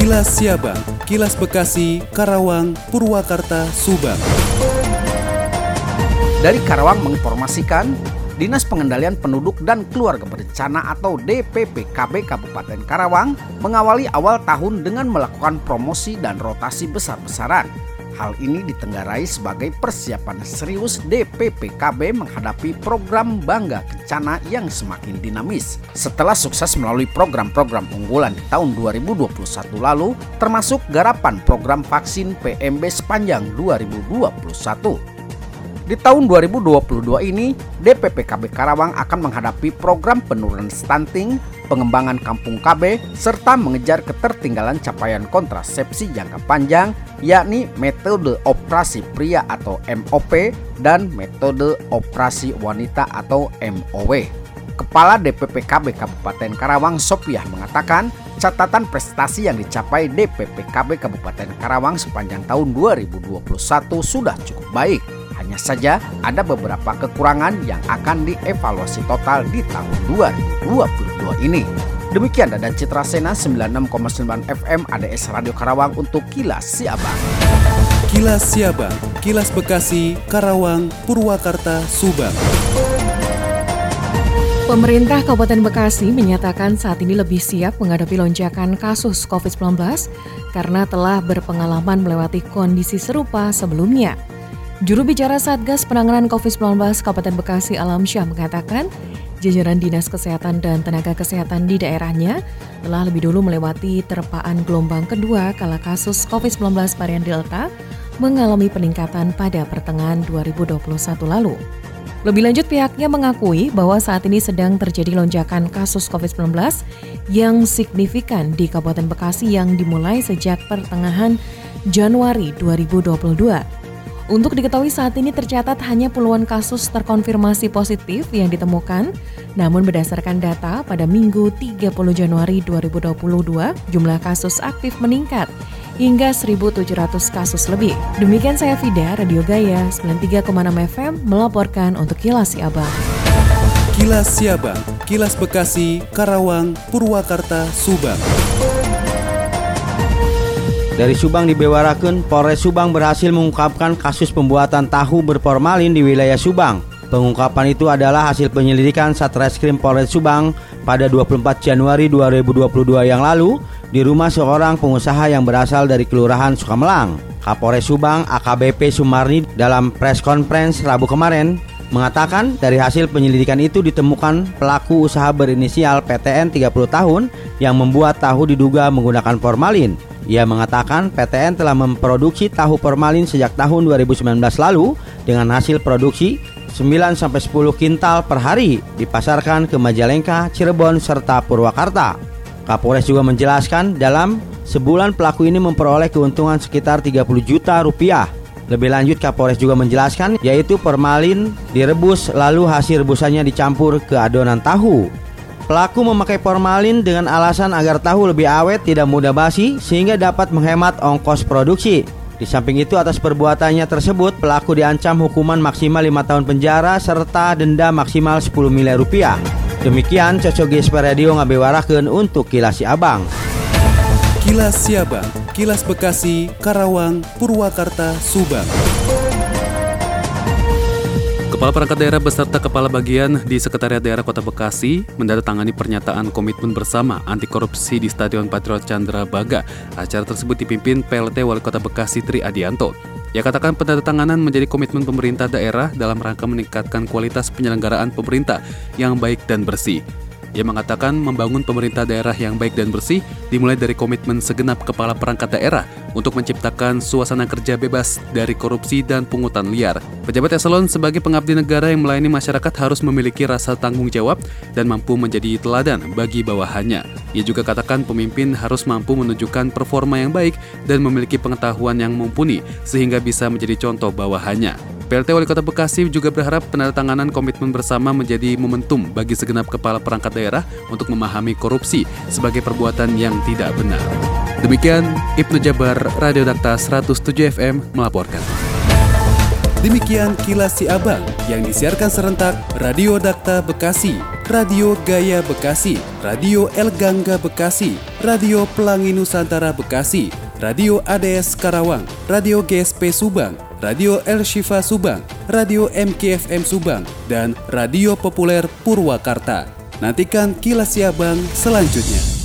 Kilas Siabang, Kilas Bekasi, Karawang, Purwakarta, Subang. Dari Karawang menginformasikan, Dinas Pengendalian Penduduk dan Keluarga Berencana atau DPPKB Kabupaten Karawang mengawali awal tahun dengan melakukan promosi dan rotasi besar-besaran. Hal ini ditenggarai sebagai persiapan serius DPPKB menghadapi program Bangga Kencana yang semakin dinamis. Setelah sukses melalui program-program unggulan di tahun 2021 lalu, termasuk garapan program vaksin PMB sepanjang 2021. Di tahun 2022 ini, DPPKB Karawang akan menghadapi program penurunan stunting, pengembangan kampung KB, serta mengejar ketertinggalan capaian kontrasepsi jangka panjang, yakni metode operasi pria atau MOP dan metode operasi wanita atau MOW. Kepala DPPKB Kabupaten Karawang Sopiah mengatakan catatan prestasi yang dicapai DPPKB Kabupaten Karawang sepanjang tahun 2021 sudah cukup baik hanya saja ada beberapa kekurangan yang akan dievaluasi total di tahun 2022 ini. Demikian Dada Citra Sena 96,9 FM ADS Radio Karawang untuk Kilas Siabang. Kilas Siabang, Kilas Bekasi, Karawang, Purwakarta, Subang. Pemerintah Kabupaten Bekasi menyatakan saat ini lebih siap menghadapi lonjakan kasus COVID-19 karena telah berpengalaman melewati kondisi serupa sebelumnya. Juru bicara Satgas Penanganan COVID-19 Kabupaten Bekasi Alam Syah mengatakan, jajaran Dinas Kesehatan dan tenaga kesehatan di daerahnya telah lebih dulu melewati terpaan gelombang kedua kala kasus COVID-19 varian Delta mengalami peningkatan pada pertengahan 2021 lalu. Lebih lanjut pihaknya mengakui bahwa saat ini sedang terjadi lonjakan kasus COVID-19 yang signifikan di Kabupaten Bekasi yang dimulai sejak pertengahan Januari 2022. Untuk diketahui saat ini tercatat hanya puluhan kasus terkonfirmasi positif yang ditemukan, namun berdasarkan data pada Minggu 30 Januari 2022, jumlah kasus aktif meningkat hingga 1.700 kasus lebih. Demikian saya Fida, Radio Gaya 93,6 FM melaporkan untuk Kilas Siabang. Kilas Siabang, Kilas Bekasi, Karawang, Purwakarta, Subang. Dari Subang di Bewaraken, Polres Subang berhasil mengungkapkan kasus pembuatan tahu berformalin di wilayah Subang. Pengungkapan itu adalah hasil penyelidikan Satreskrim Polres Subang pada 24 Januari 2022 yang lalu di rumah seorang pengusaha yang berasal dari Kelurahan Sukamelang. Kapolres Subang AKBP Sumarni dalam press conference Rabu kemarin mengatakan dari hasil penyelidikan itu ditemukan pelaku usaha berinisial PTN 30 tahun yang membuat tahu diduga menggunakan formalin. Ia mengatakan PTN telah memproduksi tahu formalin sejak tahun 2019 lalu dengan hasil produksi 9-10 kintal per hari dipasarkan ke Majalengka, Cirebon, serta Purwakarta. Kapolres juga menjelaskan dalam sebulan pelaku ini memperoleh keuntungan sekitar 30 juta rupiah. Lebih lanjut Kapolres juga menjelaskan yaitu formalin direbus lalu hasil rebusannya dicampur ke adonan tahu. Pelaku memakai formalin dengan alasan agar tahu lebih awet, tidak mudah basi, sehingga dapat menghemat ongkos produksi. Di samping itu atas perbuatannya tersebut, pelaku diancam hukuman maksimal 5 tahun penjara serta denda maksimal 10 miliar rupiah. Demikian Cocok GSP Radio ngabewarakeun untuk Kilas Abang. Kilas Siabang, Kilas Bekasi, Karawang, Purwakarta, Subang. Kepala Perangkat Daerah beserta Kepala Bagian di Sekretariat Daerah Kota Bekasi menandatangani pernyataan komitmen bersama anti korupsi di Stadion Patriot Chandra Baga. Acara tersebut dipimpin PLT Wali Kota Bekasi Tri Adianto. Ia katakan penandatanganan menjadi komitmen pemerintah daerah dalam rangka meningkatkan kualitas penyelenggaraan pemerintah yang baik dan bersih. Ia mengatakan membangun pemerintah daerah yang baik dan bersih dimulai dari komitmen segenap kepala perangkat daerah untuk menciptakan suasana kerja bebas dari korupsi dan pungutan liar. Pejabat eselon sebagai pengabdi negara yang melayani masyarakat harus memiliki rasa tanggung jawab dan mampu menjadi teladan bagi bawahannya. Ia juga katakan pemimpin harus mampu menunjukkan performa yang baik dan memiliki pengetahuan yang mumpuni sehingga bisa menjadi contoh bawahannya. PLT Wali Kota Bekasi juga berharap penandatanganan komitmen bersama menjadi momentum bagi segenap kepala perangkat daerah untuk memahami korupsi sebagai perbuatan yang tidak benar. Demikian Ibnu Jabar Radio Dakta 107 FM melaporkan. Demikian kilas si abang yang disiarkan serentak Radio Dakta Bekasi Radio Gaya Bekasi, Radio El Gangga Bekasi, Radio Pelangi Nusantara Bekasi, Radio ADS Karawang, Radio GSP Subang, Radio El Shifa Subang, Radio MKFM Subang, dan Radio Populer Purwakarta. Nantikan kilas Siabang selanjutnya.